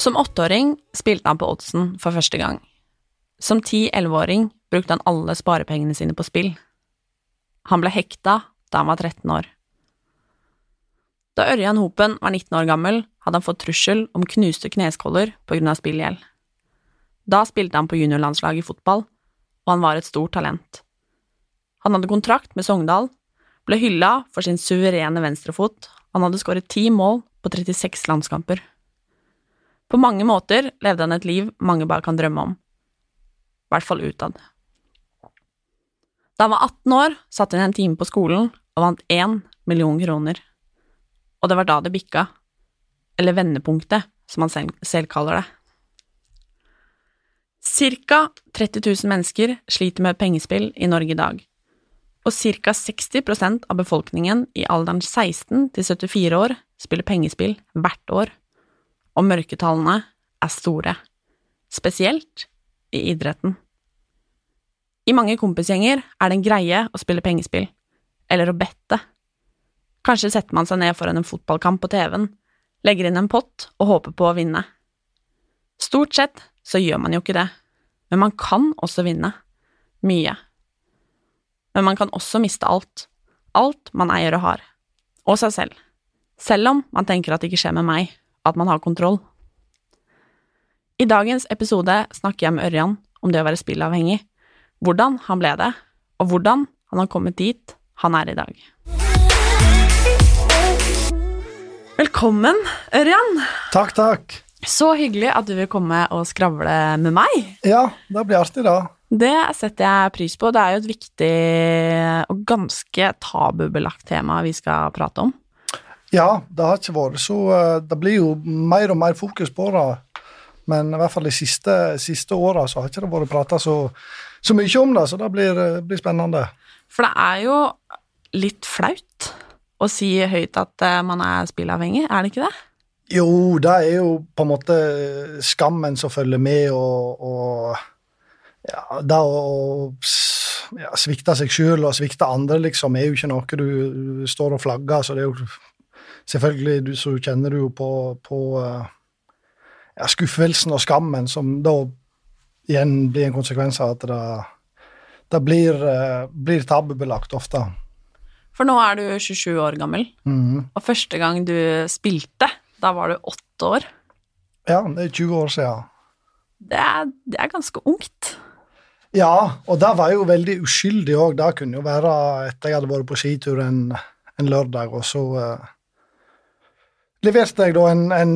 Som åtteåring spilte han på oddsen for første gang. Som ti-elleveåring brukte han alle sparepengene sine på spill. Han ble hekta da han var 13 år. Da Ørjan Hopen var 19 år gammel, hadde han fått trussel om knuste kneskåler på grunn av spillgjeld. Da spilte han på juniorlandslaget i fotball, og han var et stort talent. Han hadde kontrakt med Sogndal, ble hylla for sin suverene venstrefot, han hadde skåret ti mål på 36 landskamper. På mange måter levde han et liv mange bare kan drømme om. I hvert fall utad. Da han var 18 år, satt han en time på skolen og vant én million kroner. Og det var da det bikka. Eller vendepunktet, som han selv, kaller det. Cirka 30 000 mennesker sliter med pengespill i Norge i dag, og ca. 60% av befolkningen i alderen 16 til 74 år spiller pengespill hvert år og mørketallene er store, spesielt i idretten. I mange kompisgjenger er det en greie å spille pengespill, eller å bette. Kanskje setter man seg ned foran en fotballkamp på TV-en, legger inn en pott og håper på å vinne. Stort sett så gjør man jo ikke det, men man kan også vinne. Mye. Men man kan også miste alt. Alt man eier og har. Og seg selv. Selv om man tenker at det ikke skjer med meg at man har kontroll. I dagens episode snakker jeg med Ørjan om det å være spillavhengig, hvordan han ble det, og hvordan han har kommet dit han er i dag. Velkommen, Ørjan. Takk, takk. Så hyggelig at du vil komme og skravle med meg. Ja, det blir artig, da. Det setter jeg pris på. Det er jo et viktig og ganske tabubelagt tema vi skal prate om. Ja, det har ikke vært så eh, Det blir jo mer og mer fokus på det. Men i hvert fall de siste, siste åra så har ikke det vært prata så, så mye om det, så det blir, eh, blir spennende. For det er jo litt flaut å si høyt at eh, man er spillavhengig, er det ikke det? Jo, det er jo på en måte skammen som følger med, og, og ja, det å ja, svikte seg sjøl og svikte andre, liksom, er jo ikke noe du står og flagger. Så det er jo selvfølgelig du, så kjenner du jo på, på ja, skuffelsen og skammen, som da igjen blir en konsekvens av at det, det blir, blir tabubelagt ofte. For nå er du 27 år gammel, Mhm. og første gang du spilte, da var du åtte år. Ja, det er 20 år siden. Det er, det er ganske ungt. Ja, og det var jo veldig uskyldig òg. Det kunne jo være etter jeg hadde vært på skitur en, en lørdag, og så uh, leverte jeg da en, en,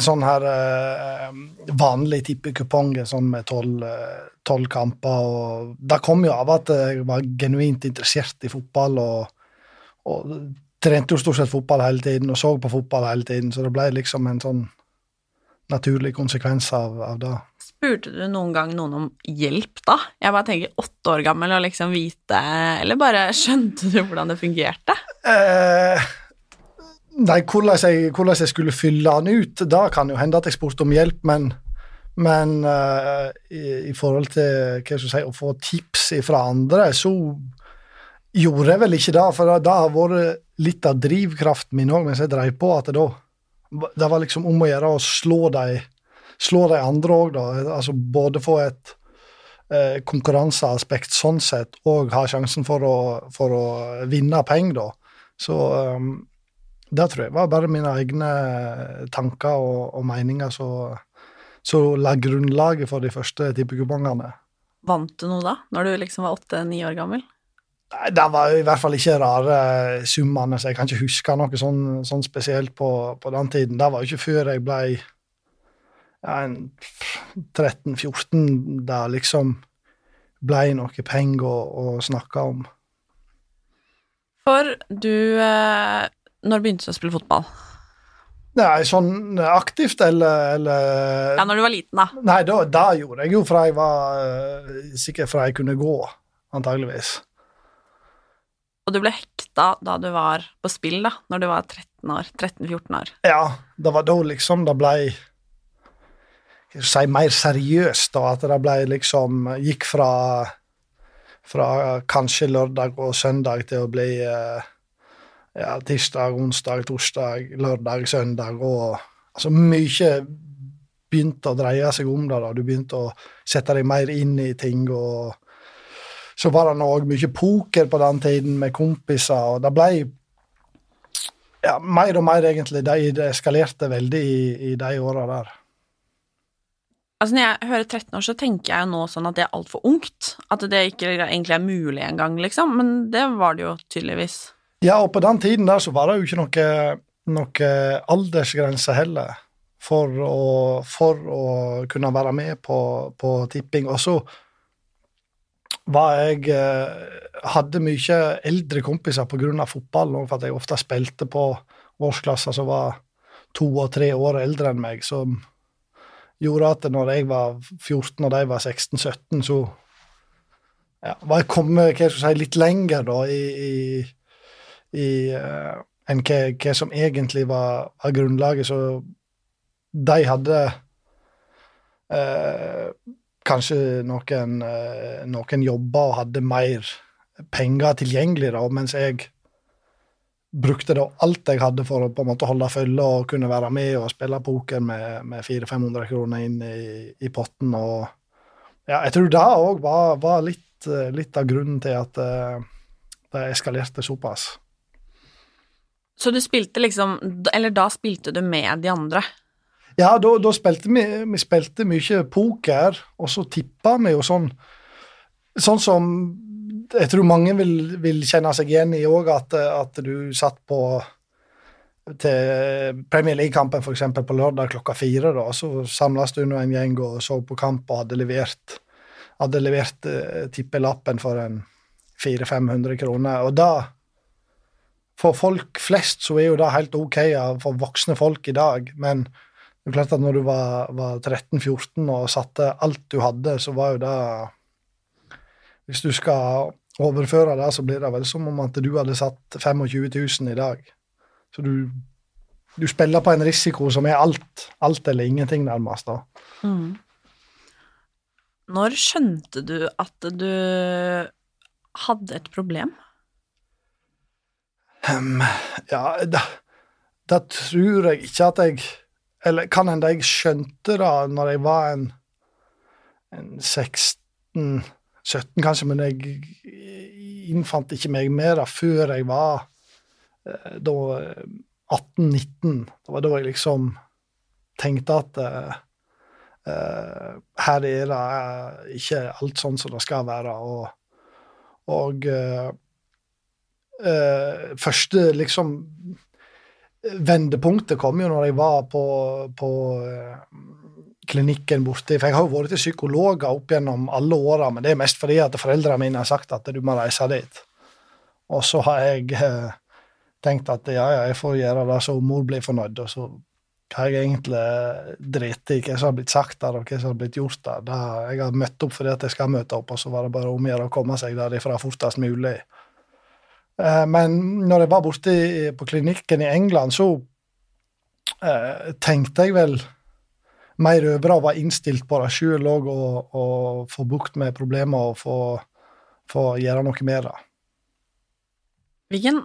sånn her uh, vanlig tippekupong sånn med tolv uh, kamper. og Det kom jo av at jeg var genuint interessert i fotball og, og trente jo stort sett fotball hele tiden og så på fotball hele tiden, så det ble liksom en sånn naturlig konsekvens av, av det. Spurte du noen gang noen om hjelp, da? Jeg bare tenker åtte år gammel og liksom vite Eller bare skjønte du hvordan det fungerte? Eh, nei, hvordan jeg, hvordan jeg skulle fylle den ut, da kan jo hende at jeg spurte om hjelp, men, men uh, i, i, forhold til hva skal jeg si, å få tips fra andre, så gjorde jeg vel ikke det. For det har vært litt av drivkraften min òg mens jeg drev på, at da, det var liksom om å gjøre å slå de, slå de andre òg, da. Altså både få et eh, konkurranseaspekt sånn sett, og ha sjansen for å, for å vinne penger, da. Så um, det tror jeg var bare mine egne tanker og, og meninger som la grunnlaget for de første tippekupongene. Vant du noe da, når du liksom var åtte-ni år gammel? Nei, Det var i hvert fall ikke rare summene, så jeg kan ikke huske noe sånn, sånn spesielt på, på, den tiden. Det var jo ikke før jeg ble ja, 13-14 det liksom ble noe penger å, å snakke om. For du eh, Når begynte du å spille fotball? Nei, sånn aktivt, eller, eller Ja, når du var liten, da. Nei, da, da gjorde jeg jo fra jeg var sikker Sikkert fra jeg kunne gå, antageligvis. Og du ble hekta da du var på spill, da, når du var 13 år, 13-14 år. Ja, det var da liksom det ble si, mer seriøst, da. At det blei liksom Gikk fra, fra kanskje lørdag og søndag til å bli eh, ja, tirsdag, onsdag, torsdag, lørdag, søndag og altså mye begynte å dreie seg om det. da, Du begynte å sette deg mer inn i ting. og Så var det òg mye poker på den tiden med kompiser, og det ble ja, mer og mer, egentlig. Det eskalerte veldig i, i de åra der. Altså Når jeg hører 13 år, så tenker jeg jo nå sånn at det er altfor ungt. At det ikke egentlig er mulig engang, liksom. Men det var det jo tydeligvis. Ja, og på den tiden der så var det jo ikke noe, noe aldersgrense heller for å, for å, kunne være med på, på tipping. Og så var jeg eh, Hadde mye eldre kompiser pga. fotball, for at jeg ofte spilte på årsklasser som var to og tre år eldre enn meg, som gjorde at når jeg var 14 og de var 16-17, så ja, var jeg kommet si, litt lenger da i, i i, uh, enn hva, hva, som egentlig var, var, grunnlaget. Så de hadde uh, kanskje noen, uh, noen jobber og hadde mer penger tilgjengelig, da, mens jeg brukte da alt jeg hadde for å på en måte holde følge og kunne være med og spille poker med, med 400-500 kroner inn i, i, potten. og ja, Jeg tror det òg var, var litt, litt, av grunnen til at det eskalerte såpass. Så du spilte liksom Eller da spilte du med de andre? Ja, da, da spilte vi, vi spilte mye poker, og så tippa vi jo sånn Sånn som jeg tror mange vil, vil kjenne seg igjen i òg, at, at, du satt på til Premier League-kampen f.eks. på lørdag klokka fire. da, Så samles du en gjeng og så på kamp og hadde levert, hadde levert uh, tippelappen for en 400-500 kroner. Og da for folk flest så er jo det helt ok for voksne folk i dag, men det er klart at når du var, var 13-14 og satte alt du hadde, så var jo det Hvis du skal overføre det, så blir det vel som om at du hadde satt 25 000 i dag. Så du, du spiller på en risiko som er alt. Alt eller ingenting, nærmest. da. Mm. Når skjønte du at du hadde et problem? Um, ja, da, da, tror jeg ikke at jeg Eller kan hende jeg skjønte det når jeg var en, en 16-17, kanskje, men jeg innfant ikke meg med det før jeg var eh, da 18-19. Det var da jeg liksom tenkte at uh, her er det ikke alt sånn som det skal være. Og, og uh, uh, første liksom vendepunktet kom jo når jeg var på, på uh, klinikken borte. For jeg har jo vært til psykologer opp gjennom alle åra, men det er mest fordi at foreldrene mine har sagt at du må reise dit. Og så har jeg uh, tenkt at ja, ja, jeg får gjøre det så mor blir fornøyd. Og så har jeg egentlig dritt i hva som har blitt sagt der, og hva som har blitt gjort der. Da jeg har møtt opp fordi at jeg skal møte opp, og så var det bare om å gjøre å komme seg derifra fortest mulig. Eh, men når jeg var borte på klinikken i England, så eh, tenkte jeg vel mer over å være innstilt på det sjøl òg, og, og, få bukt med problemer og få, få gjøre noe med det. Hvilken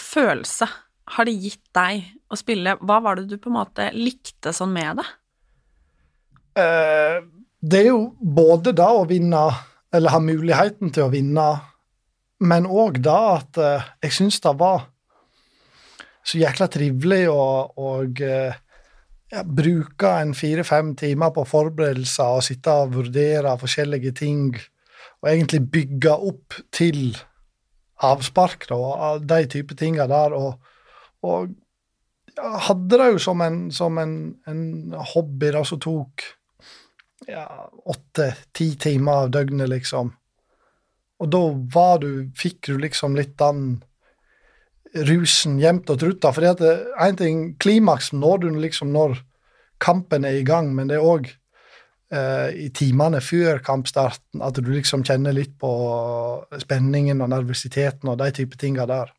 følelse har det gitt deg å spille? Hva var det du på en måte likte sånn med det? Eh, Det er jo både da å vinne, eller ha muligheten til å vinne, men òg da at uh, jeg syns det var så jækla trivelig å, og, uh, ja, bruke en fire-fem timer på forberedelser og sitte og vurdere forskjellige ting, og egentlig bygge opp til avspark da, og de type tinga der. Og, og ja, hadde det jo som en, som en, en hobby da, som tok ja, åtte-ti timer av døgnet, liksom. Og da var du, fikk du liksom litt den rusen jevnt og trutt. det er en ting, Klimaksen når du liksom når kampen er i gang, men det er òg eh, i timene før kampstarten at du liksom kjenner litt på spenningen og nervøsiteten og de type tinga der.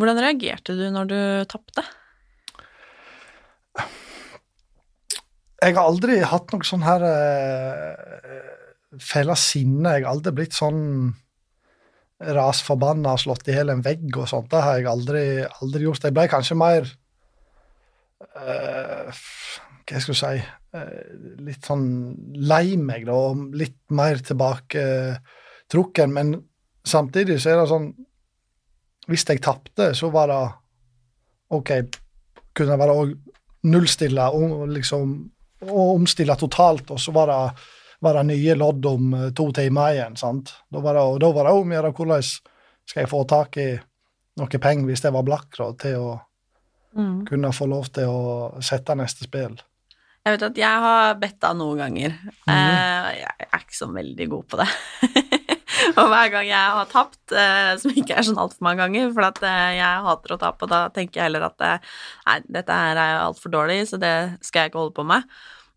Hvordan reagerte du når du tapte? Jeg har aldri hatt noe sånn her eh, fæle sinne. Jeg har aldri blitt sånn rasforbanna og slått i hjel en vegg og sånt. Det har jeg aldri, aldri gjort. Jeg ble kanskje mer uh, Hva skal jeg si uh, Litt sånn lei meg, da, og litt mer tilbaketrukken. Men samtidig så er det sånn Hvis jeg tapte, så var det OK, kunne det være nullstille og liksom og omstille totalt, og så var det var det nye lodd om eh, to timer igjen. sant? Da var det, og da var det om å gjøre hvordan skal jeg få tak i noe penger hvis jeg var blakk, da, til å mm. kunne få lov til å sette neste spill. Jeg vet at jeg har betta noen ganger. Mm. Jeg er ikke så veldig god på det. og hver gang jeg har tapt, uh, som ikke er sånn altfor mange ganger, for at jeg hater å tape, og da tenker jeg heller at nei, dette her er altfor dårlig, så det skal jeg ikke holde på med.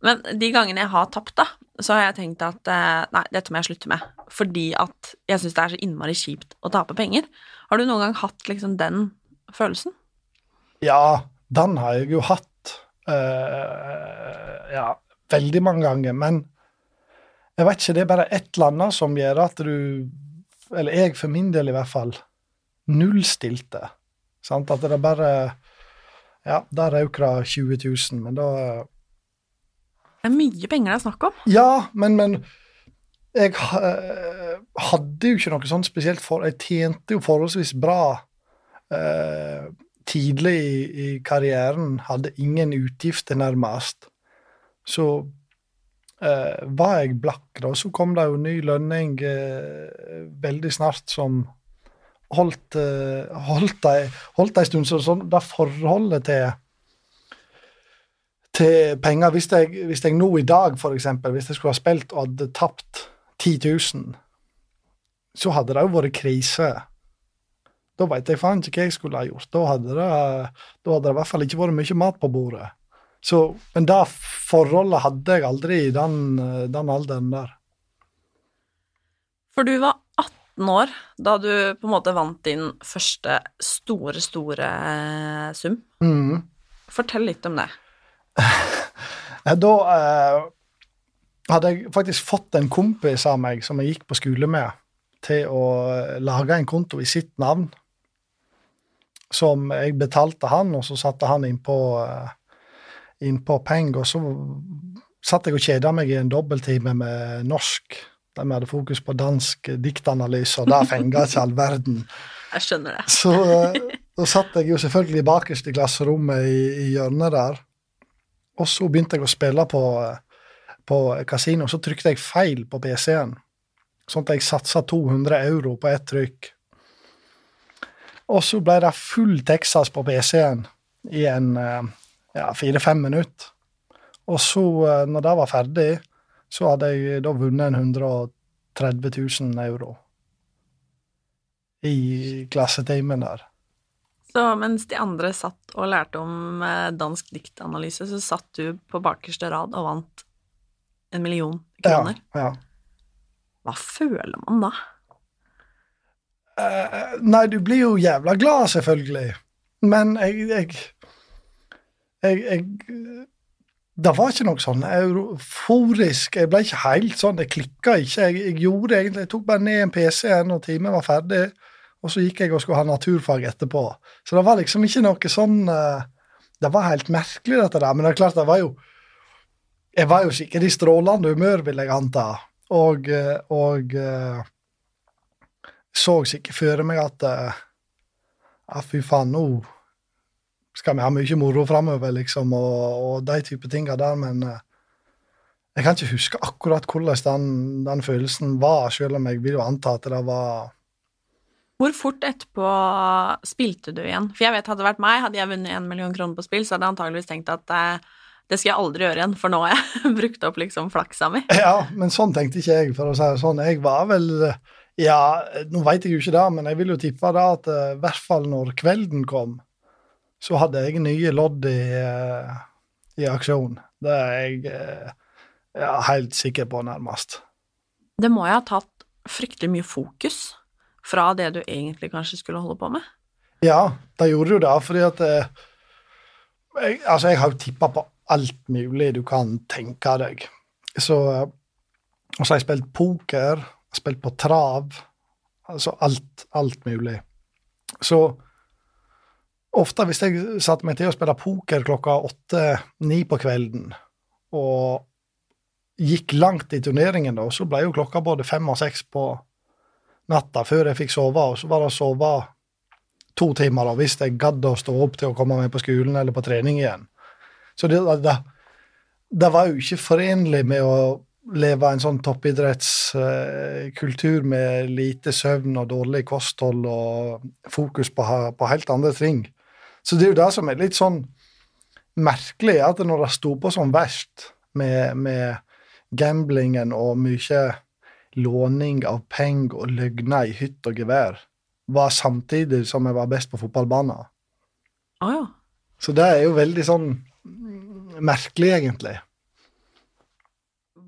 Men de gangene jeg har tapt, da, så har jeg tenkt at eh, nei, dette må jeg slutte med. Fordi at jeg syns det er så innmari kjipt å tape penger. Har du noen gang hatt liksom den følelsen? Ja, den har jeg jo hatt. Uh, ja, veldig mange ganger. Men jeg vet ikke, det er bare et eller annet som gjør at du Eller jeg for min del i hvert fall nullstilte. Sant? At det bare Ja, der røk det 20 000, men da det er mye penger det er snakk om. Ja, men, men jeg uh, hadde jo ikke noe sånn spesielt for Jeg tjente jo forholdsvis bra eh, tidlig i, i, karrieren. Hadde ingen utgifter, nærmest. Så eh, var jeg blakk, da. Så kom det jo ny lønning veldig snart som holdt, holdt, ei, holdt ei stund. Så sånn, det forholdet til til penger. Hvis jeg, hvis jeg nå i dag, for eksempel, hvis jeg skulle ha spilt og hadde tapt 10 000, så hadde det jo vært krise. Da veit jeg faen ikke hva jeg skulle ha gjort. Da hadde, det, da hadde det i hvert fall ikke vært mye mat på bordet. Så, men det forholdet hadde jeg aldri i den, den alderen der. For du var 18 år da du på en måte vant din første store, store sum. Mm. Fortell litt om det. Da eh, hadde jeg faktisk fått en kompis av meg som jeg gikk på skole med, til å eh, lage en konto i sitt navn. Som jeg betalte han, og så satte han innpå inn på penger. Og så satt jeg og kjeda meg i en dobbelttime med norsk, der vi hadde fokus på dansk diktanalyse, og det fenga ikke all verden. Jeg skjønner det. Så uh, da satt jeg jo selvfølgelig bakerst i klasserommet i, i hjørnet der. Og så begynte jeg å spille på, på kasino, så trykte jeg feil på PC-en. Sånn at jeg satsa 200 euro på ett trykk. Og så ble det full Texas på PC-en i en eh, ja, fire-fem minutter. Og så, eh, når det var ferdig, så hadde jeg da vunnet 130 000 euro i klassetimen der. Så mens de andre satt og lærte om eh, dansk diktanalyse, så satt du på bakerste rad og vant en million kroner? Ja. ja. Hva føler man da? Uh, nei, du blir jo jævla glad, selvfølgelig. Men jeg, jeg, jeg, jeg Det var ikke noe sånn euforisk Jeg ble ikke helt sånn, det klikka ikke. Jeg, jeg, gjorde egentlig, jeg tok bare ned en PC når timen var ferdig. Og så gikk jeg og skulle ha naturfag etterpå. Så det var liksom ikke noe sånn uh, Det var helt merkelig, dette der. Men det er klart, det var jo jeg var jo sikkert i strålende humør, vil jeg anta, og, eh, og uh, så sikkert for meg at ja, fy faen, nå skal vi ha mye moro framover, liksom, og, og de type tinga der, men jeg kan ikke huske akkurat hvordan den, den følelsen var, selv om jeg vil jo anta at det var Hvor fort etterpå spilte du igjen? For jeg vet, hadde det vært meg, hadde jeg vunnet én million kroner på spill, så hadde jeg antageligvis tenkt at det skal jeg aldri gjøre igjen, for nå har jeg brukt opp liksom flaksa mi. Ja, men sånn tenkte ikke jeg, for å si det sånn. Jeg var vel Ja, nå veit jeg jo ikke det, men jeg vil jo tippe det at eh, i hvert fall når kvelden kom, så hadde jeg nye lodd i, eh, i aksjon. Det er jeg eh, ja, helt sikker på, nærmest. Det må jo ha tatt fryktelig mye fokus fra det du egentlig kanskje skulle holde på med? Ja, da gjorde du det, fordi at jeg, Altså, jeg har jo tippa på alt mulig du kan tenke deg. Så Og så har jeg spilt poker, spilt på trav. Altså alt, alt mulig. Så ofte hvis jeg satte meg til å spille poker klokka åtte-ni på kvelden, og gikk langt i turneringen, da, så ble jo klokka både fem og seks på natta før jeg fikk sove, og så var det å sove to timer da, hvis jeg gadd å stå opp til å komme meg på skolen eller på trening igjen. Så det, det, det var jo ikke forenlig med å leve en sånn toppidrettskultur med lite søvn og dårlig kosthold og fokus på, på, helt andre ting. Så det er jo det som er litt sånn merkelig, at når det sto på som verst med, med gamblingen og mye låning av penger og løgner i hytt og gevær, var samtidig som jeg var best på fotballbanen. Ah, ja. Så det er jo veldig sånn merkelig, egentlig.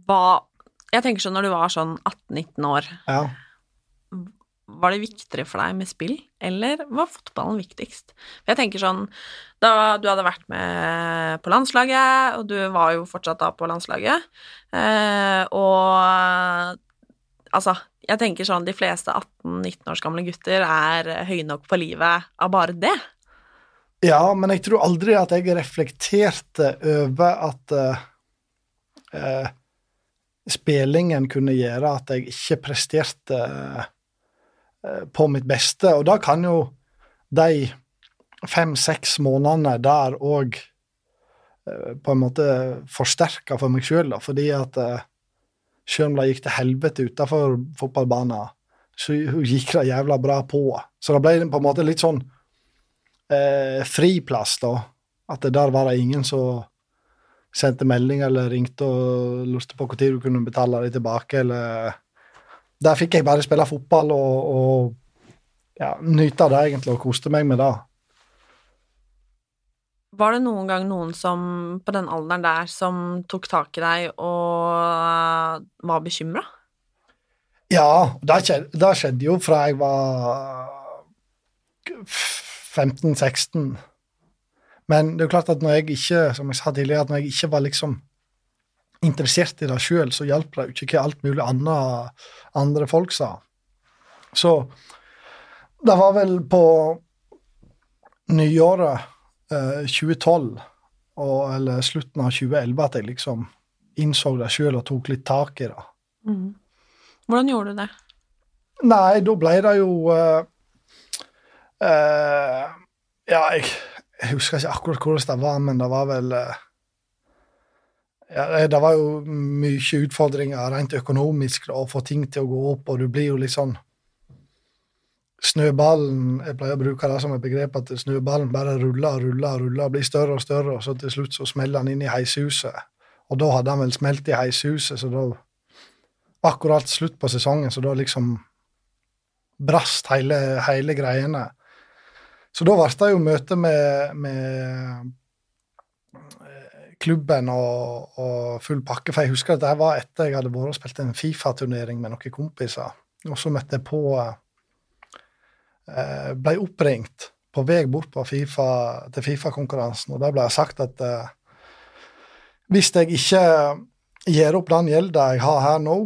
Hva Jeg tenker sånn når du var sånn 18-19 år, ja. var det viktigere for deg med spill, eller var fotballen viktigst? For jeg tenker sånn Da du hadde vært med på landslaget, og du var jo fortsatt da på landslaget, eh, og altså jeg tenker sånn, De fleste 18-19 års gamle gutter er høye nok på livet av bare det. Ja, men jeg tror aldri at jeg reflekterte over at uh, uh, spillingen kunne gjøre at jeg ikke presterte uh, på mitt beste. Og da kan jo de fem-seks månedene der òg på en måte forsterke for meg sjøl, fordi at selv om det gikk til helvete utenfor fotballbanen, så gikk det jævla bra på. Så det ble på en måte litt sånn eh, friplass, da. At der var det ingen som sendte melding eller ringte og lurte på når du kunne betale det tilbake, eller Der fikk jeg bare spille fotball og, og ja, nyte det, egentlig, og koste meg med det. Var det noen gang noen som på den alderen der som tok tak i deg og var bekymra? Ja, det skjedde, skjedde jo fra jeg var 15-16. Men det er jo klart at når jeg ikke som jeg sa tidligere, at når jeg ikke var liksom interessert i det sjøl, så hjalp det jo ikke hva alt mulig annet andre folk sa. Så det var vel på nyåret eh, 2012, og, eller slutten av 2011, at jeg liksom innså det sjøl og tok litt tak i det. Mm. Hvordan gjorde du det? Nei, da ble det jo eh, Uh, ja, jeg, jeg, husker ikke akkurat hvordan det var, men det var vel uh, ja, Det var jo mye utfordringer rent økonomisk da, å få ting til å gå opp, og du blir jo litt sånn Snøballen Jeg pleier å bruke det som et begrep at snøballen bare ruller og ruller og ruller, blir større og større, og så til slutt så smeller den inn i heishuset. Og da hadde han vel smelt i heishuset, så da Akkurat slutt på sesongen, så da liksom brast hele, hele greiene. Så da ble det jo møte med, med klubben og, og, full pakke. For jeg husker at det var etter jeg hadde vært og spilt en Fifa-turnering med noen kompiser. Og så møtte jeg på Ble oppringt på vei bort på FIFA, til Fifa-konkurransen, og da ble jeg sagt at eh, hvis jeg ikke gir opp den gjelda jeg har her nå,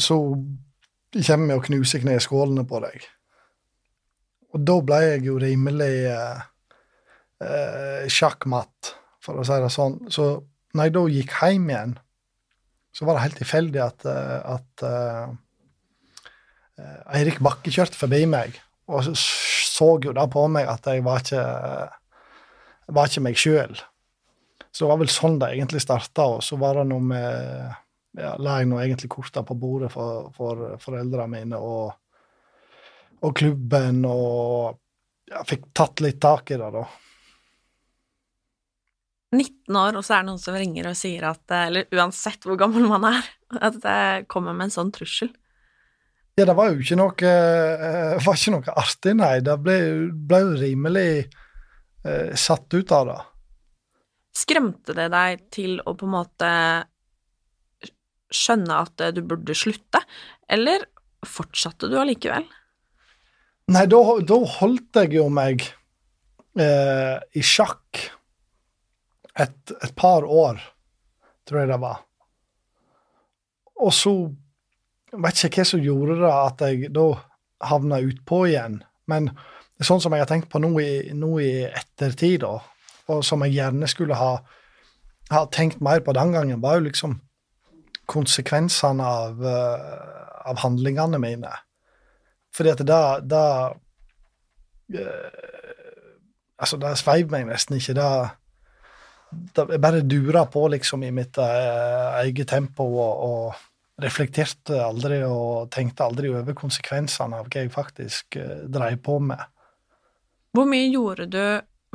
så kommer vi og knuser kneskålene på deg. Og da ble jeg jo rimelig eh, eh, sjakkmatt, for å si det sånn. Så når jeg da gikk hjem igjen, så var det helt tilfeldig at, eh, at uh, Eirik Bakke kjørte forbi meg, og så, jo da på meg at jeg var ikke, var ikke meg sjøl. Så det var vel sånn det egentlig starta, og så var det noe med ja, La jeg nå egentlig korta på bordet for, for foreldrene mine og, og klubben, og jeg fikk tatt litt tak i det, da. 19 år, og så er det noen som ringer og sier at Eller uansett hvor gammel man er, at det kommer med en sånn trussel. Ja, det var jo ikke noe, uh, var ikke noe artig, nei. Det ble, ble jo rimelig eh, satt ut av det. Skremte det deg til å på en måte skjønne at du burde slutte, eller fortsatte du allikevel? Nei, da, da holdt jeg jo meg eh, i sjakk et, et par år, tror jeg det var. Og så vet ikke hva som gjorde det at jeg da havna utpå igjen. Men sånn som jeg har tenkt på nå i, nå i ettertid, da, og som jeg gjerne skulle ha, ha, tenkt mer på den gangen, var jo liksom konsekvensene av, uh, av handlingene mine. Fordi at det, da uh, Altså, det sveiv meg nesten ikke. det jeg bare dura på liksom i mitt uh, eget tempo og, og, reflekterte aldri og tenkte aldri over konsekvensene av hva jeg faktisk drev dreiv på med. Hvor mye gjorde du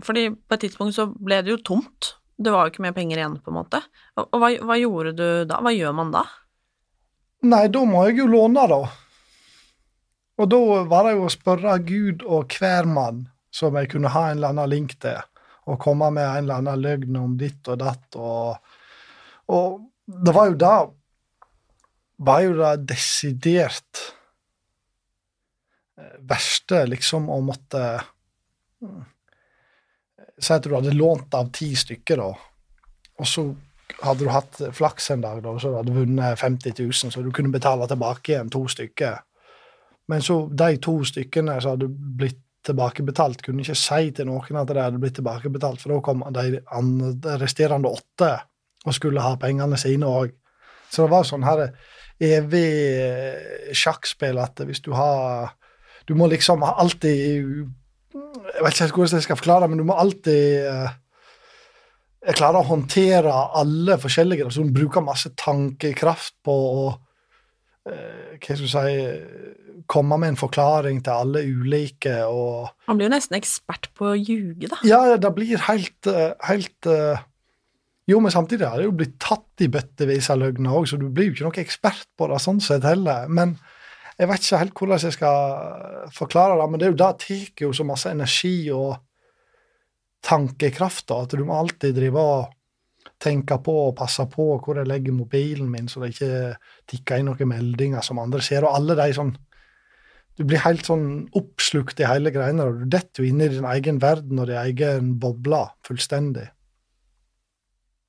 Fordi på et tidspunkt så ble det jo tomt. Det var jo ikke mer penger igjen, på en måte. Og, hva, hva gjorde du da? Hva gjør man da? Nei, da må jeg jo låne, da. Og da var det jo å spørre Gud og hver mann som jeg kunne ha en eller annen link til og komme med en eller annen løgn om ditt og datt. Og, og det var jo da var jo det desidert eh, verste, liksom, å måtte mm, Si at du hadde lånt av ti stykker, da, og så hadde du hatt flaks en dag, da, så hadde du vunnet 50 000, så du kunne betale tilbake igjen to stykker. Men så de to stykkene som hadde blitt tilbakebetalt. Kunne ikke si til noen at de hadde blitt tilbakebetalt, for da kom de resterende åtte og skulle ha pengene sine òg. Så det var sånn her evig eh, sjakkspill at hvis du har Du må liksom alltid Jeg vet ikke hvordan jeg skal forklare det, men du må alltid jeg klare å håndtere alle forskjellige. Altså, hun bruker masse tankekraft på å eh, Hva skal du si komme med en forklaring til alle ulike og Han blir jo nesten ekspert på å ljuge, da. Ja, det blir helt, eh, helt eh, Jo, men samtidig har det jo blitt tatt i bøttevis av løgner òg, så du blir jo ikke noen ekspert på det sånn sett heller. Men jeg vet ikke helt hvordan jeg skal forklare det, men det er jo det tar jo så masse energi og tankekraft, da, at du må alltid drive og tenke på og passe på hvor jeg legger mobilen min, så det ikke tikker inn noen meldinger som andre ser. Og alle de sånn du blir helt sånn oppslukt i hele greiene, og du detter jo inn i din egen verden og din egen boble fullstendig.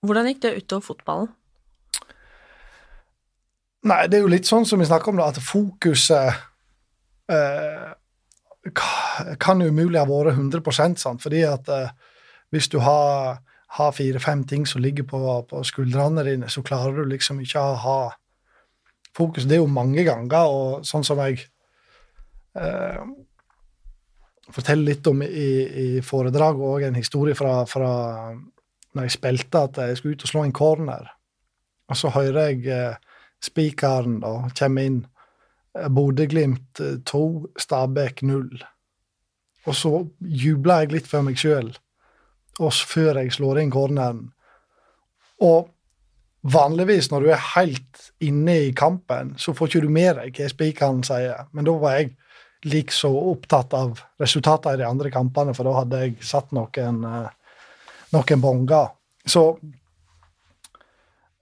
Hvordan gikk det utover fotballen? Nei, det er jo litt sånn som vi snakker om, da, at fokuset eh, kan umulig ha vært 100% sant? fordi at eh, hvis du har, har fire-fem ting som ligger på, på, skuldrene dine, så klarer du liksom ikke å ha fokus. Det er jo mange ganger, og sånn som jeg eh, forteller litt om i, i foredraget og en historie fra, fra når jeg spilte, at jeg skulle ut og slå en corner. Og så hører jeg eh, spikeren da komme inn. Eh, Bodø-Glimt 2, eh, Stabæk 0. Og så jubler jeg litt for meg sjøl, før jeg slår inn corneren. Og vanligvis når du er helt inne i kampen, så får ikke du med deg hva spikeren sier. Men da var jeg like så opptatt av resultatene i de andre kampene, for da hadde jeg satt noen, uh, noen bonger. Så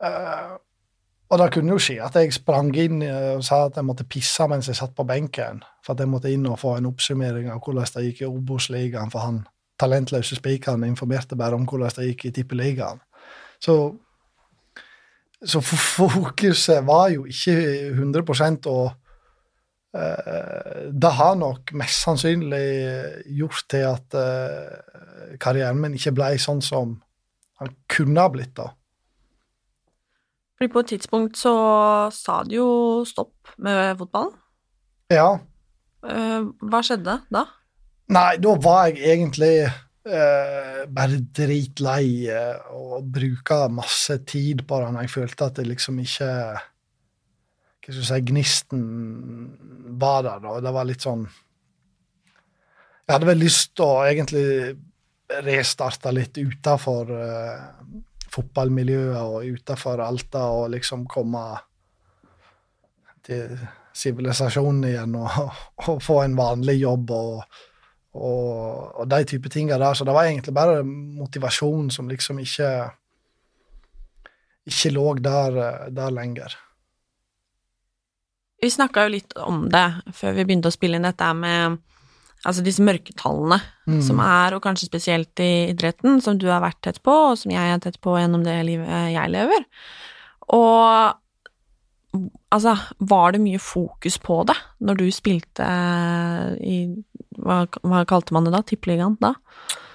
uh, Og det kunne jo skje at jeg sprang inn uh, og sa at jeg måtte pisse mens jeg satt på benken, for at jeg måtte inn og få en oppsummering av hvordan det gikk i Obos-ligaen, for han talentløse spikeren informerte bare om hvordan det gikk i Tippeligaen. Så så fokuset var jo ikke 100 å Eh, det har nok mest sannsynlig gjort til at eh, karrieren min ikke ble sånn som han kunne ha blitt. da. Fordi på et tidspunkt så sa du jo stopp med fotballen. Ja. Eh, hva skjedde da? Nei, da var jeg egentlig eh, bare dritlei eh, og bruka masse tid på det når jeg følte at det liksom ikke Hva skal jeg si Gnisten var der, da. Det var litt sånn Jeg hadde vel lyst til å egentlig restarte litt utafor uh, fotballmiljøet og utafor Alta og liksom komme til sivilisasjonen igjen og, og, få en vanlig jobb og, og, og de type tinga der. Så det var egentlig bare motivasjon som liksom ikke ikke lå der, der lenger. Vi snakka jo litt om det før vi begynte å spille inn dette med altså disse mørketallene mm. som er, og kanskje spesielt i idretten, som du har vært tett på, og som jeg er tett på gjennom det livet jeg lever. Og altså, var det mye fokus på det når du spilte i Hva, hva kalte man det da? Tippeligaen da?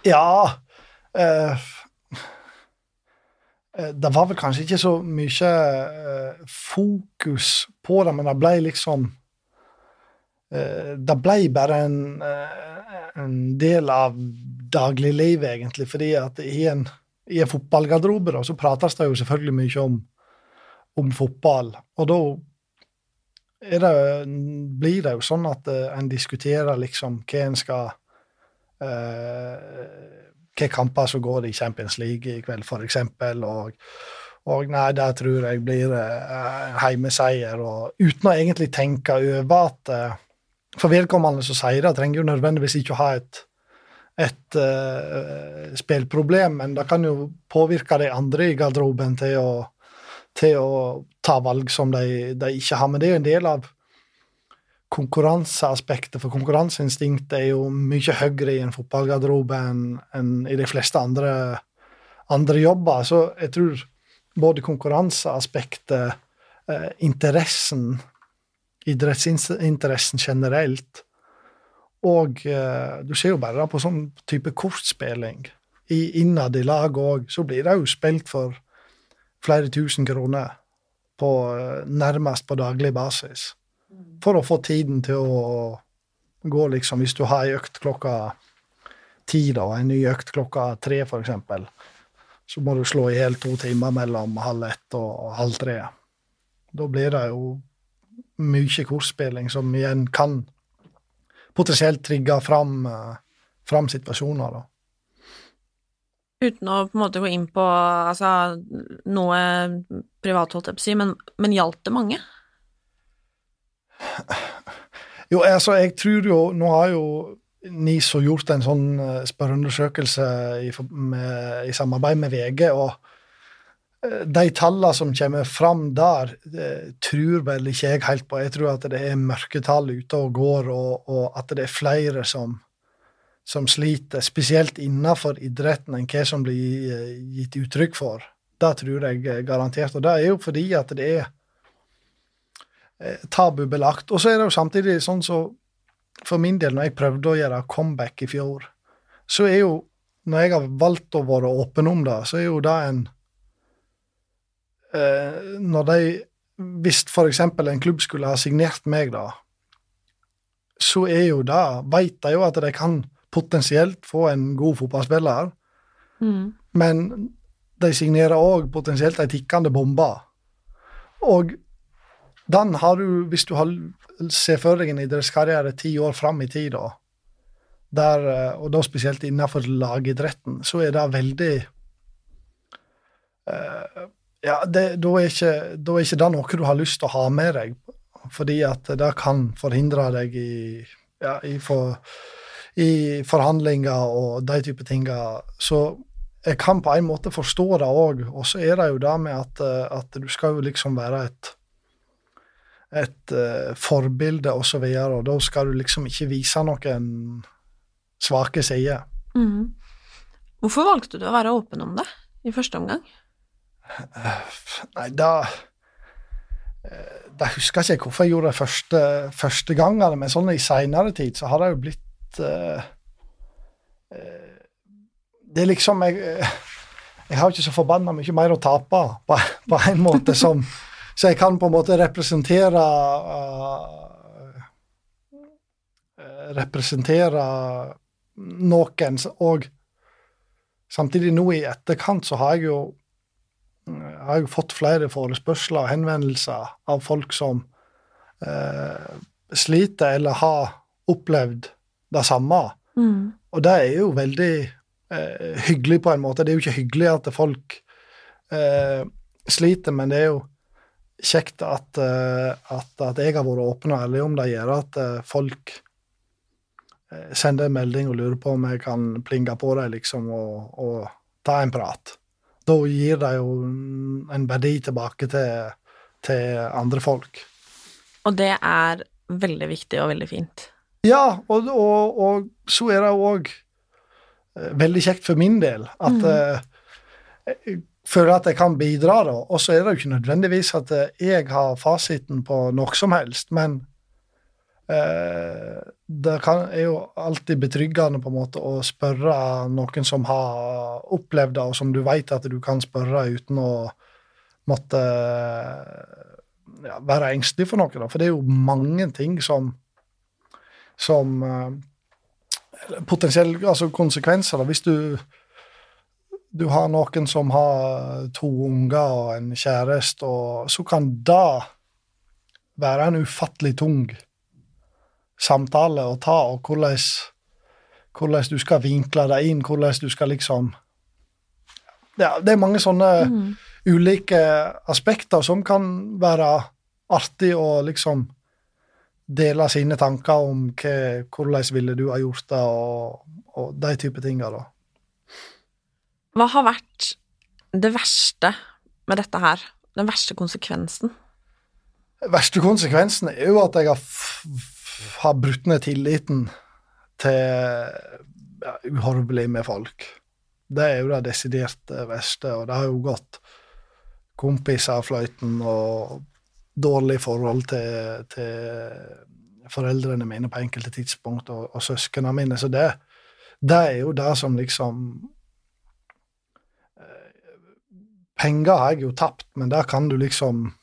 Ja eh, Det var vel kanskje ikke så mye eh, fokus på det, men det ble liksom Eh, det ble bare en, eh, en del av dagliglivet, egentlig. fordi at i en, i en fotballgarderobe så prates det jo selvfølgelig mye om, om fotball. Og da det, blir det jo sånn at en diskuterer liksom hva en skal uh, Hvilke kamper som går i Champions League i kveld, f.eks. Og, og nei, der tror jeg blir eh, heimeseier. Og uten å egentlig tenke over at eh, for vedkommende som sier det, trenger jo nødvendigvis ikke å ha et, et eh, spillproblem, men det kan jo påvirke de andre i garderoben til å, til å ta valg som de, de, ikke har. Men det er jo en del av konkurranseaspektet, for konkurranseinstinktet er jo mye høyere i en fotballgarderobe enn, i de fleste andre, andre jobber. Så jeg tror både konkurranseaspektet, eh, interessen idrettsinteressen generelt. Og eh, du ser jo bare på sånn type kortspilling i, innad i lag òg, så blir det jo spilt for flere tusen kroner på, eh, nærmest på daglig basis. For å få tiden til å gå, liksom. Hvis du har ei økt klokka ti, da, og en ny økt klokka tre, eksempel, så må du slå i hjel to timer mellom halv ett og halv tre. Da blir det jo mye kortspilling som igjen kan potensielt trigge fram, fram situasjoner. da. Uten å på en måte gå inn på altså, noe privat, holdt jeg på å si, men, men hjalp det mange? Jo, altså, jeg tror jo Nå har jo NISO gjort en sånn eh, spørreundersøkelse i, i samarbeid med VG, og de tallene som kommer fram der, tror vel ikke jeg helt på. Jeg tror at det er mørketall ute og går, og, og at det er flere som, som, sliter, spesielt innenfor idretten, enn hva som blir eh, gitt uttrykk for. Det tror jeg garantert. Og det er jo fordi at det er eh, tabubelagt. Og så er det jo samtidig sånn så For min del, når jeg prøvde å gjøre comeback i fjor, så er jo Når jeg har valgt å være åpen om det, så er jo det en eh, når de Hvis f.eks. en klubb skulle ha signert meg, da, så er jo det Veit de jo at de kan potensielt få en god fotballspiller, mm. men de signerer òg potensielt ei tikkende bombe. Og den har du, hvis du har, ser for deg en idrettskarriere ti år fram i tid, der, eh, og da spesielt innenfor lagidretten, så er det veldig uh, ja, det, da, er ikke, da, er ikke, det noe du har lyst til å ha med deg, fordi at det kan forhindre deg i, ja, i, for, i forhandlinger og de type ting. Så jeg kan på en måte forstå det òg, og så er det jo det med at, at du skal jo liksom være et et uh, forbilde osv., da skal du liksom ikke vise noen svake sider. Mm. Hvorfor valgte du å være åpen om det i første omgang? Nei, da eh, Da husker jeg ikke hvorfor jeg gjorde det første, første gangen, men sånn i seinere tid så har det jo blitt uh, uh, Det er liksom jeg, jeg har ikke så forbanna mye mer å tape, på, på en måte, som, så jeg kan på en måte representere uh, Representere noen, og samtidig nå i etterkant så har jeg jo jeg har jo fått flere forespørsler og henvendelser av folk som uh, sliter eller har opplevd det samme. Mm. Og det er jo veldig eh, hyggelig på en måte. Det er jo ikke hyggelig at folk eh, sliter, men det er jo kjekt at, eh, at, at jeg har vært åpen og ærlig om det, gjør at eh, folk eh, sender en melding og lurer på om jeg kan plinge på dem liksom, og, og, ta en prat. Da gir det jo en verdi tilbake til, til andre folk. Og det er veldig viktig og veldig fint. Ja, og, og, og så er det òg veldig kjekt for min del at Mm. eh, føler at jeg kan bidra, da. Og så er det jo ikke nødvendigvis at eh, jeg har fasiten på noe som helst, men eh, det kan, er jo alltid betryggende på en måte å spørre noen som har opplevd det, og som du vet at du kan spørre uten å måtte ja, være engstelig for noe. Da. For det er jo mange ting som som eh, potensielle altså konsekvenser. Da. Hvis du, du har noen som har to unger og en kjæreste, og så kan det være en ufattelig tung samtale å ta, og hvordan, hvordan du skal vinkle det inn, hvordan du skal liksom ja, Det er mange sånne ulike aspekter som kan være artig å liksom dele sine tanker om hva, hvordan ville du ha gjort det, og, og de type tinga, da. Hva har vært det verste med dette her? Den verste konsekvensen? verste konsekvensen er jo at jeg har, har brutt ned tilliten til ja, uhorvelig med folk. Det er jo det desidert verste, og det har jo gått kompiser av fløyten og dårlig forhold til, til foreldrene mine på enkelte tidspunkt, og, og søsknene mine. Så det, det er jo det som liksom eh, Penger har jeg jo tapt, men der kan du liksom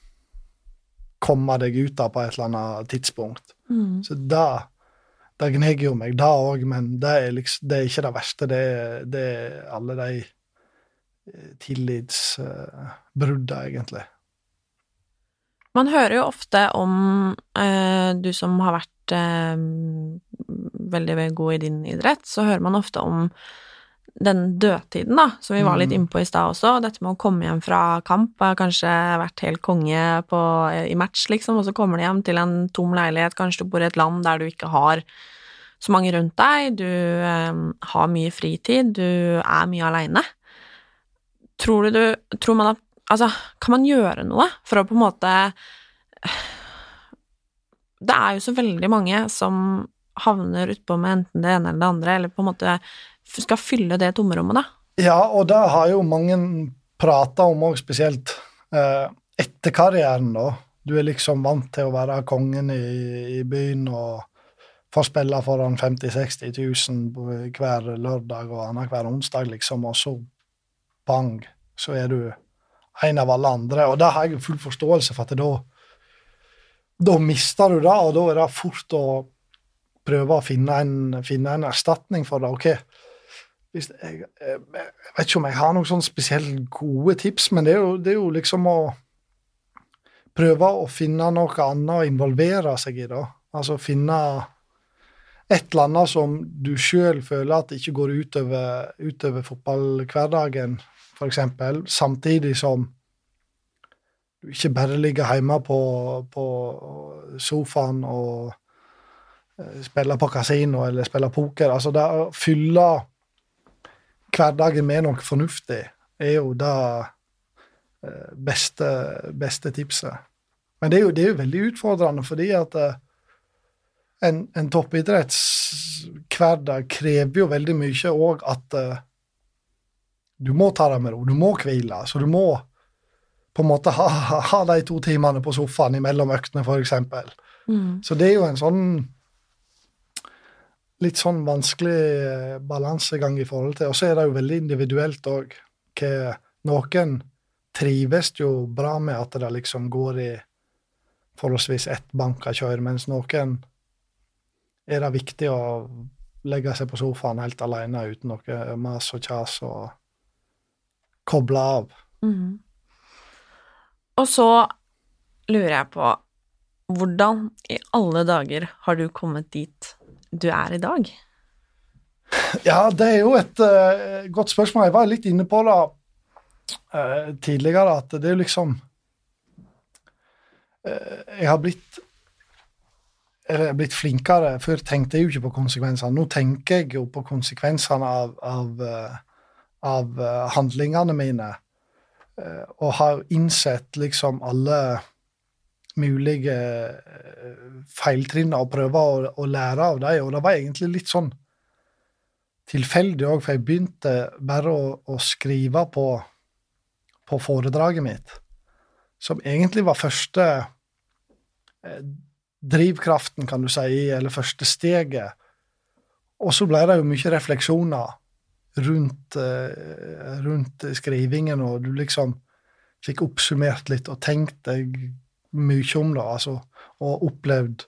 komme deg ut av på et eller annet tidspunkt. Mm. Så det, det gneger jo meg, det òg, men det er, liksom, det er ikke det verste. Det er, det er alle de tillitsbruddene, egentlig. Man hører jo ofte om eh, du som har vært eh, veldig god i din idrett, så hører man ofte om den dødtiden, da, som vi var litt innpå i stad også. Dette med å komme hjem fra kamp, har kanskje vært helt konge på, i match, liksom, og så kommer du hjem til en tom leilighet, kanskje du bor i et land der du ikke har så mange rundt deg, du eh, har mye fritid, du er mye aleine. Tror du du Tror man at Altså, kan man gjøre noe for å på en måte Det er jo så veldig mange som havner utpå med enten det ene eller det andre, eller på en måte skal fylle det tomrommet, da. Ja, og det har jo mange prata om òg, spesielt eh, etter karrieren, da. Du er liksom vant til å være kongen i, i byen og få spille foran 50 000-60 000 hver lørdag og annenhver onsdag, liksom, og så bang, så er du en av alle andre. Og det har jeg full forståelse for, at da, da mister du det, og da er det fort å prøve å finne en, finne en erstatning for det. ok, jeg, jeg, jeg vet ikke om jeg har noen sånn spesielt gode tips, men det er, jo, det er jo liksom å prøve å finne noe annet å involvere seg i, da. Altså finne et eller annet som du sjøl føler at ikke går utover, utover fotballhverdagen, f.eks., samtidig som du ikke bare ligger hjemme på, på sofaen og eh, spiller på kasino eller spiller poker. Altså det å fylle hverdagen med noe fornuftig er jo det eh, beste, beste tipset. Men det er, jo, det er jo veldig utfordrende, fordi at eh, en, en toppidrettshverdag krever jo veldig mye òg at eh, du må ta det med ro, du må hvile. Så du må på en måte ha, ha de to timene på sofaen imellom øktene, f.eks. Mm. Så det er jo en sånn litt sånn vanskelig eh, balansegang i forhold til Og så er det jo veldig individuelt òg. Noen trives jo bra med at det liksom går i forholdsvis ett bankakjør, mens noen er det viktig å legge seg på sofaen helt alene uten noe mas og kjas og koble av. Mhm. Og så lurer jeg på hvordan i alle dager har du kommet dit du er i dag? Ja, det er jo et uh, godt spørsmål. Jeg var litt inne på det uh, tidligere, at det er jo liksom uh, Jeg har blitt eller blitt flinkere. Før tenkte jeg jo ikke på konsekvensene. Nå tenker jeg jo på konsekvensene av, av, av handlingene mine. Og har innsett liksom alle mulige eh, feiltrinn og prøver å, å lære av dem. Og det var egentlig litt sånn tilfeldig òg, for jeg begynte bare å, å skrive på, på foredraget mitt, som egentlig var første eh, drivkraften, kan du si, eller første steget. Og så ble det jo mye refleksjoner rundt, eh, rundt skrivingen, og du liksom fikk oppsummert litt og tenkt deg mye om det, altså, og opplevd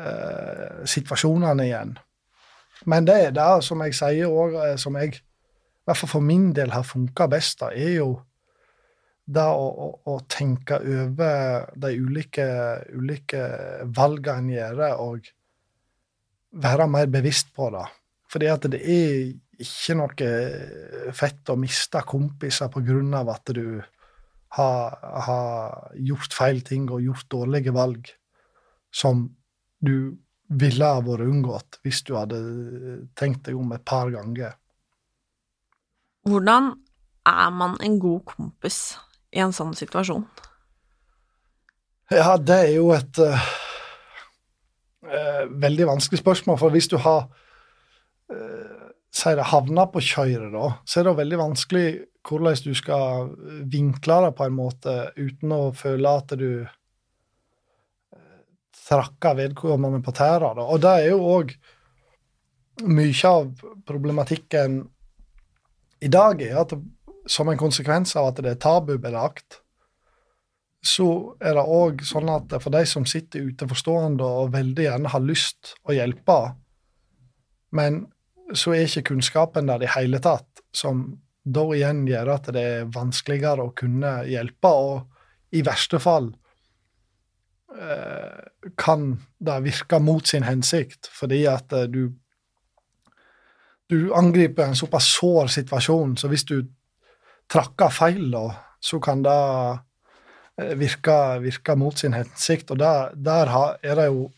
eh, situasjonene igjen. Men det er det, som jeg sier òg, som jeg, i hvert fall for min del, har funka best, da, er jo det å, å, å tenke over de ulike, ulike valgene en gjør, og være mer bevisst på det. Fordi at det er ikke noe fett å miste kompiser på grunn av at du har, har gjort feil ting og gjort dårlige valg som du ville ha vært unngått hvis du hadde tenkt deg om et par ganger. Hvordan er man en god kompis i en sånn situasjon? Ja, det er jo et uh, uh, veldig vanskelig spørsmål, for hvis du har uh, si det, havna på kjøret, da, så er det veldig vanskelig hvordan du skal vinkle det på en måte uten å føle at du trakker vedkommende på tæra. Og det er jo òg mye av problematikken i dag er at som en konsekvens av at det er tabubelagt, så er det òg sånn at for de som sitter uteforstående og veldig gjerne har lyst å hjelpe, men så er ikke kunnskapen der i hele tatt, som da igjen gjør at det er vanskeligere å kunne hjelpe, og i verste fall eh, kan det virke mot sin hensikt, fordi at eh, du du angriper en såpass sår situasjon, så hvis du trakker feil, da, så kan det eh, virke, virke mot sin hensikt. Og der, der er det jo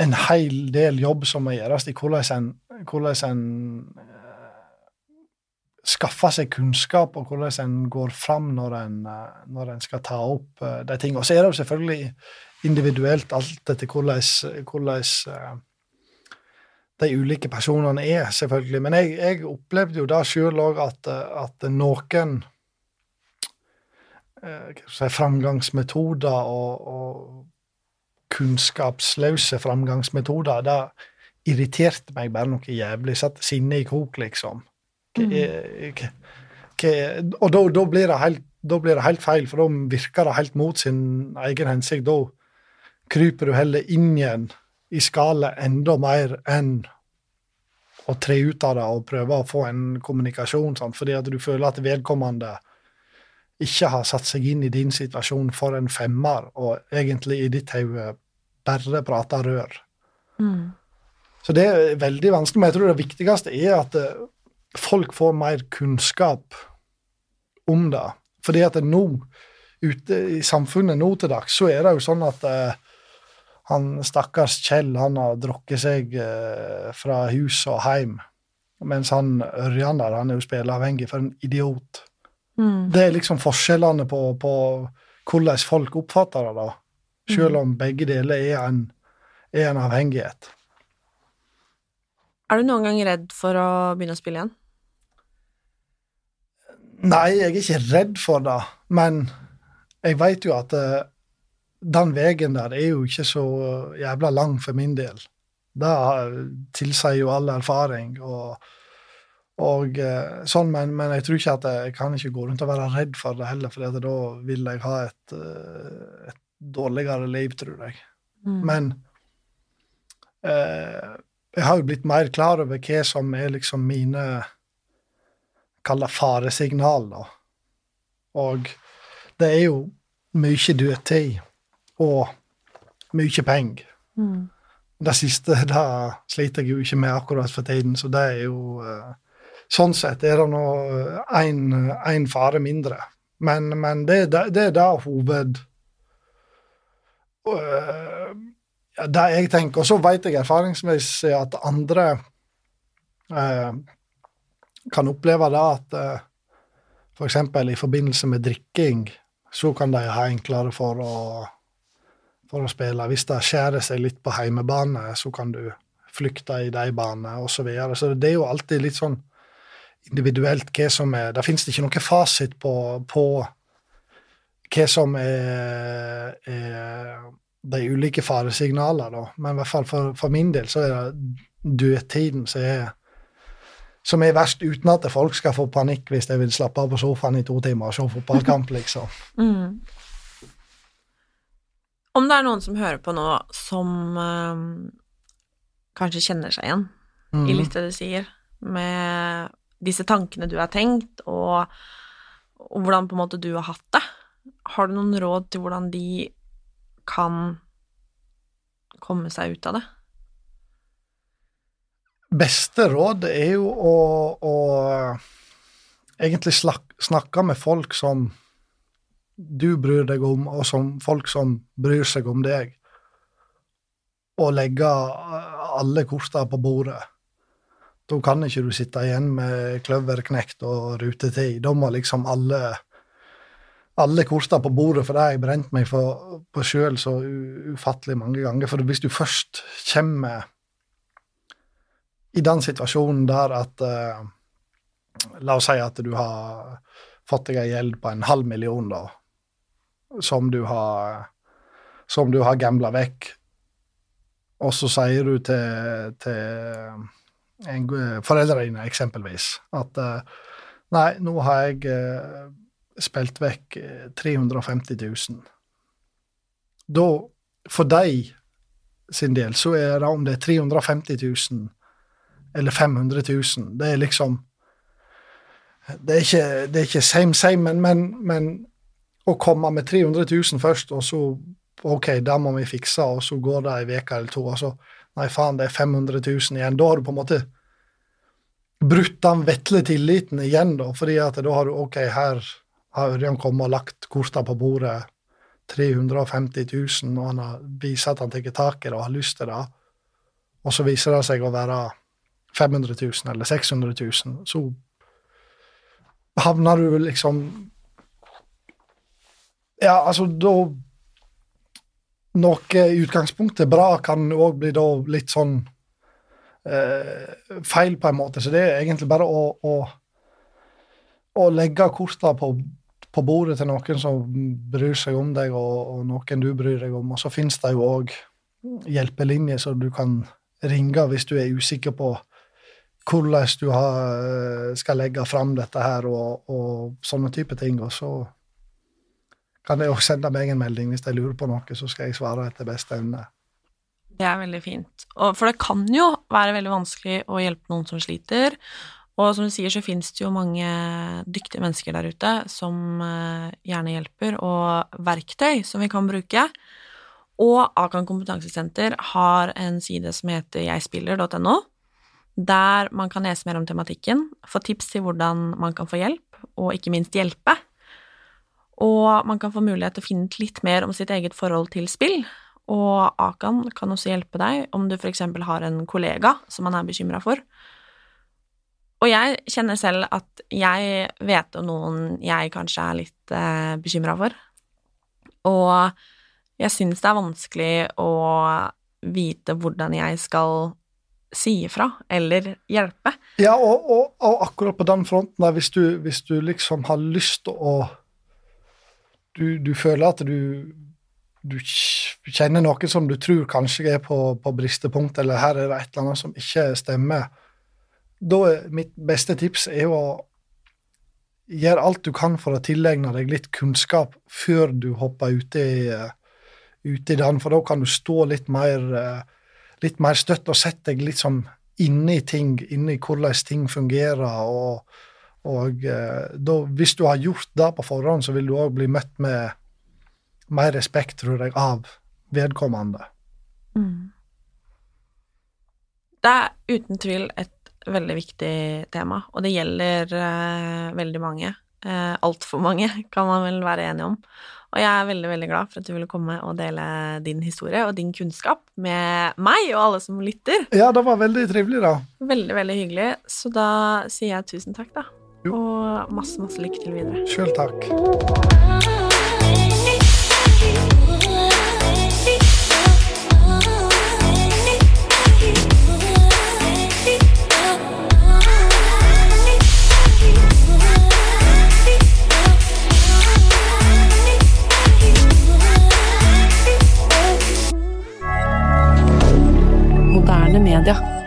en hel del jobb som må gjøres i hvordan en, hvordan en skaffer seg kunnskap, og hvordan en går fram når en, eh, når en skal ta opp de tingene. Og så er det jo selvfølgelig individuelt alt etter hvordan, hvordan de ulike personene er, selvfølgelig. Men jeg, jeg opplevde jo da sjøl òg at, at, noen eh, si, framgangsmetoder og, og kunnskapsløse framgangsmetoder, det irriterte meg bare noe jævlig. Satte sinnet i kok, liksom. Mm. og da, da, blir helt, da, blir det helt, feil, for da virker det helt mot sin egen hensikt. Da kryper du heller inn igjen i skallet enda mer enn å tre ut av det og prøve å få en kommunikasjon, sant? fordi at du føler at vedkommende ikke har satt seg inn i din situasjon for en femmer, og egentlig i ditt hode bare prater rør. Mm. Så det er veldig vanskelig, men jeg tror det viktigste er at eh, folk får mer kunnskap om det. Fordi at nå, ute i samfunnet nå til dags, så er det jo sånn at eh, han stakkars Kjell han har drukket seg eh, fra hus og heim. Mens han Ørjan der, han er jo spilleavhengig. For en idiot. Mm. Det er liksom forskjellene på, på, hvordan folk oppfatter det, da. Selv mm. om begge deler er en, er en avhengighet. Er du noen gang redd for å begynne å spille igjen? Nei, jeg er ikke redd for det, men jeg veit jo at uh, den veien der er jo ikke så jævla lang for min del. Det tilsier jo all erfaring. Og, Og eh, sånn, men, men, jeg tror ikke at jeg kan ikke gå rundt og være redd for det heller, for da vil jeg ha et, eh, et dårligere liv, tror jeg. Mm. Men eh, jeg har jo blitt mer klar over hva som er liksom mine Kall det faresignal, da. Og det er jo mye dødtid og mye penger. Mm. Det siste da sliter jeg jo ikke med akkurat for tiden, så det er jo uh, Sånn sett er det nå én fare mindre. Men, men det, det, det, er da hoved uh, Det jeg tenker. Og så vet jeg erfaringsmessig at andre uh, kan oppleve da at uh, f.eks. For i forbindelse med drikking så kan de ha enklere for å, for å spille. Hvis det skjærer seg litt på heimebane, så kan du flykte i de banene, osv. Så, videre. så det er jo alltid litt sånn individuelt hva som er Det finnes ikke noe fasit på, på hva som er, er, de ulike faresignaler, da. Men i hvert fall for, for min del så er det dødtiden som er som er verst, uten at folk skal få panikk hvis de vil slappe av på sofaen i to timer og se fotballkamp, liksom. Mm. Om det er noen som hører på nå, som øh, kanskje kjenner seg igjen mm. i litt det du sier, med disse tankene du har tenkt, og, og, hvordan på en måte du har hatt det, har du noen råd til hvordan de kan komme seg ut av det? Beste råd er jo å, å egentlig snakke med folk som du bryr deg om, og som folk som bryr seg om deg, og legge alle kortene på bordet. Da kan ikke du sitte igjen med kløverknekt og rutetid. Da må liksom alle alle kortene på bordet, for det har jeg brent meg for, på sjøl så ufattelig mange ganger. For hvis du først kommer i den situasjonen der at uh, La oss si at du har fått deg ei gjeld på en halv million, da, som du har som du har gambla vekk, og så sier du til, til foreldrene dine, eksempelvis, at uh, Nei, nå har jeg uh, spilt vekk 350 000. Da, for deg sin del, så er det om det er 350 000 eller 500 000, det er liksom Det er ikke, det er ikke same same, men, men, men å komme med 300 000 først, og så OK, det må vi fikse, og så går det ei uke eller to, og så Nei, faen, det er 500 000 igjen. Da har du på en måte brutt den vetle tilliten igjen, da, fordi at da har du OK, her har Ørjan kommet og lagt korta på bordet. 350 000, og han har vist at han tar tak i det og har lyst til det. Og så viser det seg å være 500 000 eller 600 000. Så havner du liksom Ja, altså, da Noe i utgangspunktet bra kan òg bli da litt sånn eh, feil, på en måte. Så det er egentlig bare å, å, å legge korta på på bordet til noen som bryr seg om deg, og, og noen du bryr deg om. Og så finnes det jo òg hjelpelinjer så du kan ringe hvis du er usikker på hvordan du har, skal legge fram dette her, og, og sånne type ting. Og så kan de også sende meg en melding hvis de lurer på noe, så skal jeg svare etter beste evne. Det er veldig fint. Og for det kan jo være veldig vanskelig å hjelpe noen som sliter. Og som du sier, så finnes det jo mange dyktige mennesker der ute som eh, gjerne hjelper, og verktøy som vi kan bruke. Og Akan kompetansesenter har en side som heter jegspiller.no, der man kan lese mer om tematikken, få tips til hvordan man kan få hjelp, og ikke minst hjelpe. Og man kan få mulighet til å finne ut litt mer om sitt eget forhold til spill. Og Akan kan også hjelpe deg om du f.eks. har en kollega som man er bekymra for og jeg kjenner selv at jeg vet om noen jeg kanskje er litt eh, bekymra for. Og jeg syns det er vanskelig å vite hvordan jeg skal si ifra eller hjelpe. Ja, og, og, og, akkurat på den fronten der, hvis du, hvis du liksom har lyst til å du, du, føler at du, du kjenner noe som du tror kanskje er på, på bristepunkt, eller her er det et eller annet som ikke stemmer da er mitt beste tips er å gjøre alt du kan for å tilegne deg litt kunnskap før du hopper ute i, den, for da kan du stå litt mer, uh, litt mer støtt og sett deg litt sånn inne i ting, inne i hvordan ting fungerer. og, og uh, da, hvis du har gjort det på forhånd, så vil du òg bli møtt med mer respekt, tror jeg, av vedkommende. Mm. Det er uten tvil et veldig viktig tema, og det gjelder uh, veldig mange. Uh, Altfor mange, kan man vel være enig om. Og jeg er veldig, veldig glad for at du ville komme og dele din historie og din kunnskap med meg og alle som lytter. Ja, det var veldig trivelig, da. Veldig, veldig hyggelig. Så da sier jeg tusen takk, da. Jo. Og masse, masse lykke til videre. Sjøl takk. Canada.